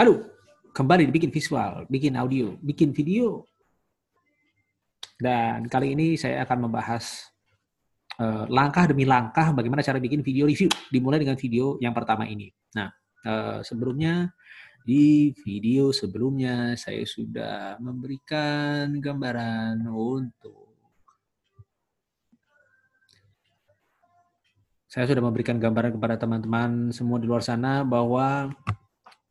Halo, kembali di bikin visual, bikin audio, bikin video. Dan kali ini saya akan membahas uh, langkah demi langkah bagaimana cara bikin video review. Dimulai dengan video yang pertama ini. Nah, uh, sebelumnya di video sebelumnya saya sudah memberikan gambaran untuk saya sudah memberikan gambaran kepada teman-teman semua di luar sana bahwa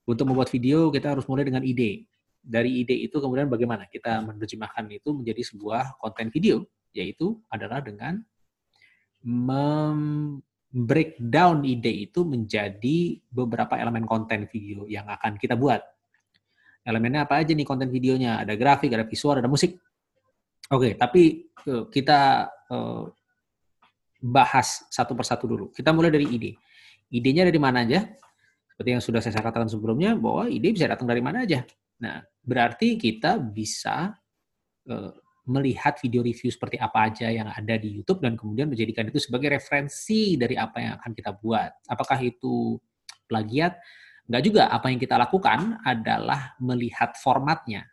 untuk membuat video kita harus mulai dengan ide. Dari ide itu kemudian bagaimana kita menerjemahkan itu menjadi sebuah konten video, yaitu adalah dengan breakdown ide itu menjadi beberapa elemen konten video yang akan kita buat. Elemennya apa aja nih konten videonya? Ada grafik, ada visual, ada musik. Oke, tapi eh, kita eh, bahas satu persatu dulu. Kita mulai dari ide. Idenya dari mana aja? Seperti yang sudah saya katakan sebelumnya bahwa ide bisa datang dari mana aja. Nah, berarti kita bisa uh, melihat video review seperti apa aja yang ada di YouTube dan kemudian menjadikan itu sebagai referensi dari apa yang akan kita buat. Apakah itu plagiat? Enggak juga. Apa yang kita lakukan adalah melihat formatnya.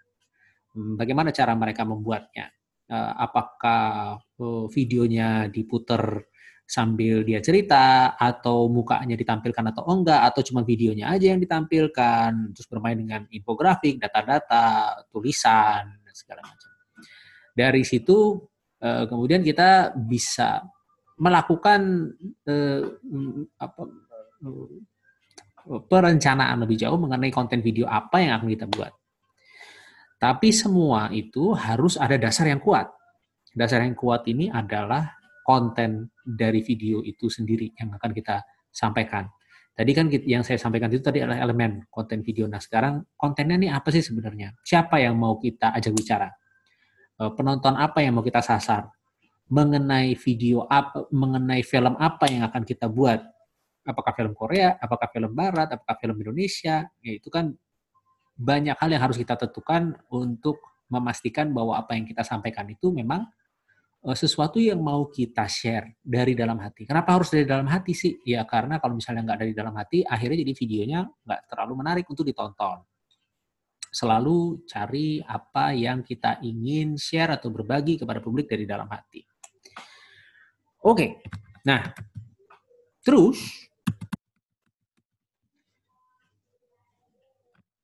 Hmm, bagaimana cara mereka membuatnya? Uh, apakah uh, videonya diputar sambil dia cerita atau mukanya ditampilkan atau enggak atau cuma videonya aja yang ditampilkan terus bermain dengan infografik, data-data, tulisan dan segala macam. Dari situ eh, kemudian kita bisa melakukan eh, perencanaan lebih jauh mengenai konten video apa yang akan kita buat. Tapi semua itu harus ada dasar yang kuat. Dasar yang kuat ini adalah konten dari video itu sendiri yang akan kita sampaikan. Tadi kan yang saya sampaikan itu tadi adalah elemen konten video. Nah sekarang kontennya ini apa sih sebenarnya? Siapa yang mau kita ajak bicara? Eh, penonton apa yang mau kita sasar? Mengenai video apa, mengenai film apa yang akan kita buat? Apakah film Korea, apakah film Barat, apakah film Indonesia? Ya itu kan banyak hal yang harus kita tentukan untuk memastikan bahwa apa yang kita sampaikan itu memang sesuatu yang mau kita share dari dalam hati. Kenapa harus dari dalam hati sih? Ya karena kalau misalnya nggak dari dalam hati, akhirnya jadi videonya nggak terlalu menarik untuk ditonton. Selalu cari apa yang kita ingin share atau berbagi kepada publik dari dalam hati. Oke, nah terus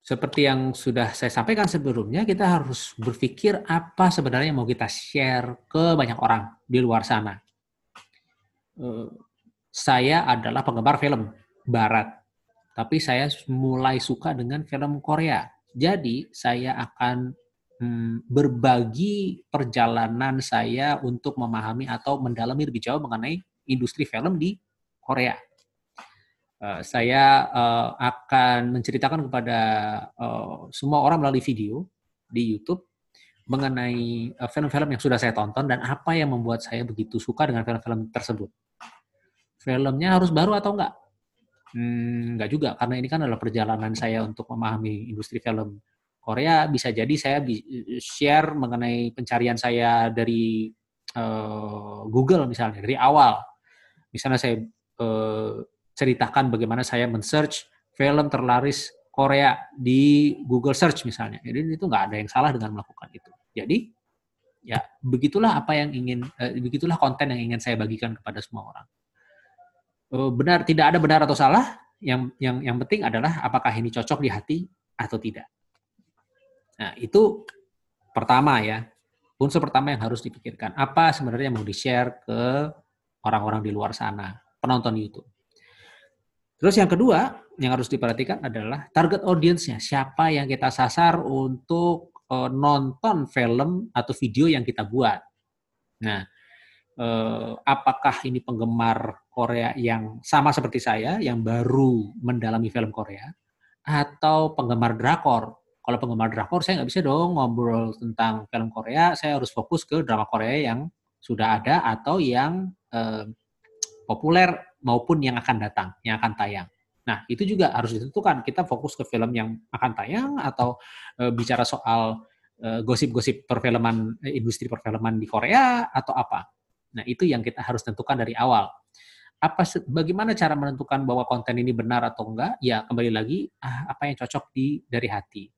seperti yang sudah saya sampaikan sebelumnya, kita harus berpikir apa sebenarnya yang mau kita share ke banyak orang di luar sana. Eh, saya adalah penggemar film Barat, tapi saya mulai suka dengan film Korea. Jadi saya akan hmm, berbagi perjalanan saya untuk memahami atau mendalami lebih jauh mengenai industri film di Korea Eh, saya uh, akan menceritakan kepada uh, semua orang melalui video di YouTube mengenai film-film yang sudah saya tonton dan apa yang membuat saya begitu suka dengan film-film tersebut. Filmnya harus baru atau enggak? Hmm, enggak juga, karena ini kan adalah perjalanan saya untuk memahami industri film Korea. Bisa jadi saya share mengenai pencarian saya dari uh, Google misalnya, dari awal. Misalnya saya uh, ceritakan bagaimana saya men-search film terlaris Korea di Google Search misalnya. Jadi itu nggak ada yang salah dengan melakukan itu. Jadi ya begitulah apa yang ingin, eh, begitulah konten yang ingin saya bagikan kepada semua orang. Eh, benar tidak ada benar atau salah. Yang yang yang penting adalah apakah ini cocok di hati atau tidak. Nah itu pertama ya unsur pertama yang harus dipikirkan. Apa sebenarnya yang mau di-share ke orang-orang di luar sana, penonton YouTube. Terus yang kedua yang harus diperhatikan adalah target audience-nya. Siapa yang kita sasar untuk uh, nonton film atau video yang kita buat. Nah, uh, apakah ini penggemar Korea yang sama seperti saya, yang baru mendalami film Korea, atau penggemar drakor? Kalau penggemar drakor, saya nggak bisa dong ngobrol tentang film Korea. Saya harus fokus ke drama Korea yang sudah ada atau yang uh, populer maupun yang akan datang, yang akan tayang. Nah, itu juga harus ditentukan. Kita fokus ke film yang akan tayang atau e, bicara soal e, gosip-gosip perfilman, industri perfilman di Korea atau apa. Nah, itu yang kita harus tentukan dari awal. apa bagaimana cara menentukan bahwa konten ini benar atau enggak? Ya kembali lagi ah, apa yang cocok di dari hati.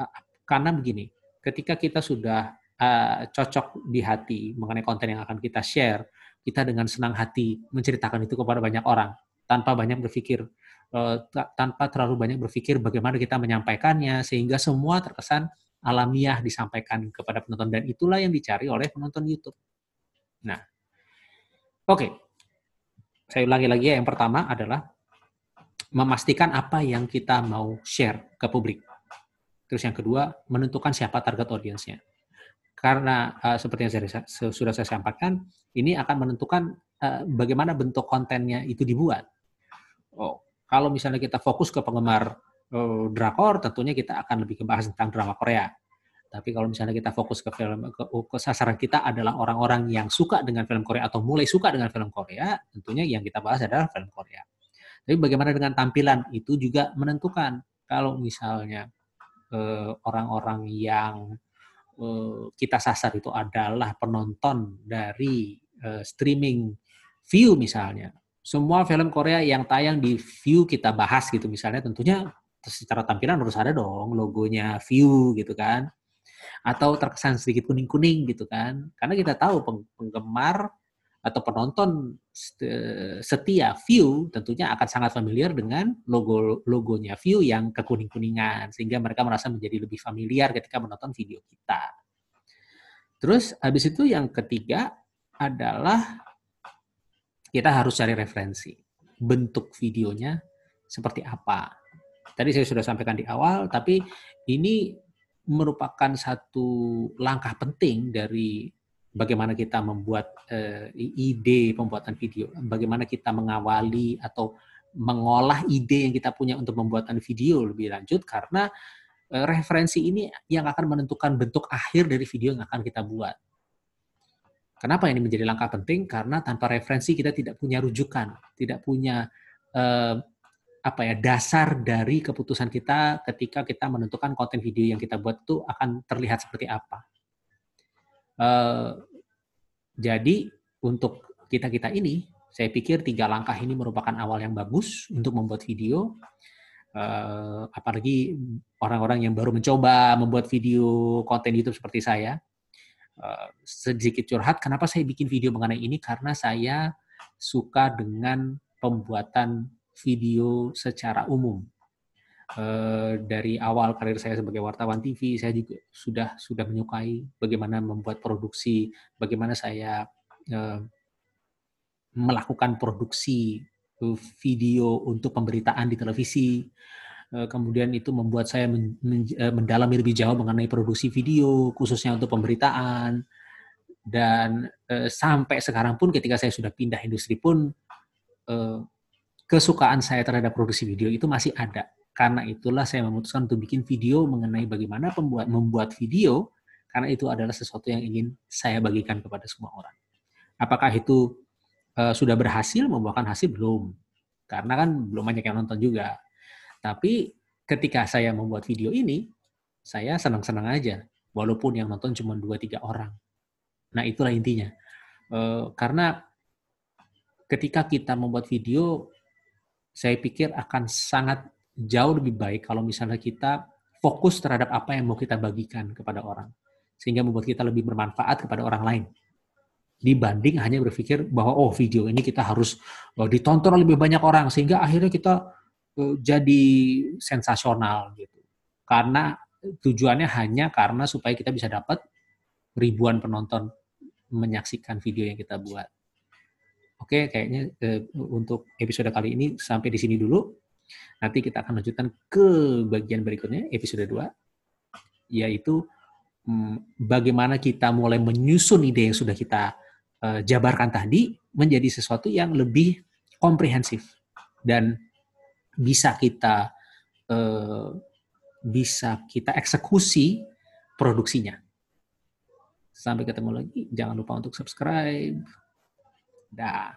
Ah, karena begini, ketika kita sudah uh, cocok di hati mengenai konten yang akan kita share, kita dengan senang hati menceritakan itu kepada banyak orang tanpa banyak berpikir uh, tanpa terlalu banyak berpikir bagaimana kita menyampaikannya sehingga semua terkesan alamiah disampaikan kepada penonton dan itulah yang dicari oleh penonton YouTube. Nah, oke. Okay saya ulangi lagi ya, yang pertama adalah memastikan apa yang kita mau share ke publik. Terus yang kedua, menentukan siapa target audiensnya. Karena uh, seperti yang saya, sudah saya sampaikan, ini akan menentukan uh, bagaimana bentuk kontennya itu dibuat. Oh, kalau misalnya kita fokus ke penggemar uh, drakor, tentunya kita akan lebih membahas tentang drama Korea. Tapi kalau misalnya kita fokus ke film, ke, ke sasaran kita adalah orang-orang yang suka dengan film Korea atau mulai suka dengan film Korea, tentunya yang kita bahas adalah film Korea. Tapi bagaimana dengan tampilan itu juga menentukan. Kalau misalnya orang-orang yang eh, kita sasar itu adalah penonton dari eh, streaming view misalnya, semua film Korea yang tayang di view kita bahas gitu misalnya, tentunya secara tampilan harus ada dong logonya view gitu kan atau terkesan sedikit kuning-kuning gitu kan. Karena kita tahu penggemar atau penonton setia view tentunya akan sangat familiar dengan logo logonya view yang kekuning-kuningan sehingga mereka merasa menjadi lebih familiar ketika menonton video kita. Terus habis itu yang ketiga adalah kita harus cari referensi. Bentuk videonya seperti apa. Tadi saya sudah sampaikan di awal, tapi ini merupakan satu langkah penting dari bagaimana kita membuat uh, ide pembuatan video, bagaimana kita mengawali atau mengolah ide yang kita punya untuk pembuatan video lebih lanjut karena uh, referensi ini yang akan menentukan bentuk akhir dari video yang akan kita buat. Kenapa ini menjadi langkah penting? Karena tanpa referensi kita tidak punya rujukan, tidak punya uh, apa ya dasar dari keputusan kita ketika kita menentukan konten video yang kita buat itu akan terlihat seperti apa. Uh, jadi untuk kita kita ini, saya pikir tiga langkah ini merupakan awal yang bagus untuk membuat video. Uh, apalagi orang-orang yang baru mencoba membuat video konten YouTube seperti saya. Uh, sedikit curhat, kenapa saya bikin video mengenai ini? Karena saya suka dengan pembuatan video secara umum. Uh, dari awal karir saya sebagai wartawan TV, saya juga sudah sudah menyukai bagaimana membuat produksi, bagaimana saya uh, melakukan produksi video untuk pemberitaan di televisi. Kemudian itu membuat saya men, men, mendalami lebih jauh mengenai produksi video, khususnya untuk pemberitaan. Dan sampai sekarang pun, ketika saya sudah pindah industri pun, kesukaan saya terhadap produksi video itu masih ada. Karena itulah saya memutuskan untuk bikin video mengenai bagaimana pembuat membuat video karena itu adalah sesuatu yang ingin saya bagikan kepada semua orang. Apakah itu uh, sudah berhasil membuahkan hasil belum? Karena kan belum banyak yang nonton juga. Tapi ketika saya membuat video ini, saya senang-senang aja walaupun yang nonton cuma 2 3 orang. Nah, itulah intinya. Uh, karena ketika kita membuat video saya pikir akan sangat jauh lebih baik kalau misalnya kita fokus terhadap apa yang mau kita bagikan kepada orang. Sehingga membuat kita lebih bermanfaat kepada orang lain. Dibanding hanya berpikir bahwa, oh video ini kita harus oh, ditonton lebih banyak orang. Sehingga akhirnya kita uh, jadi sensasional gitu. Karena tujuannya hanya karena supaya kita bisa dapat ribuan penonton menyaksikan video yang kita buat. Oke, kayaknya eh, untuk episode kali ini sampai di sini dulu. Nanti kita akan lanjutkan ke bagian berikutnya, episode 2, yaitu hmm, bagaimana kita mulai menyusun ide yang sudah kita uh, jabarkan tadi menjadi sesuatu yang lebih komprehensif dan bisa kita uh, bisa kita eksekusi produksinya. Sampai ketemu lagi. Jangan lupa untuk subscribe. Dah.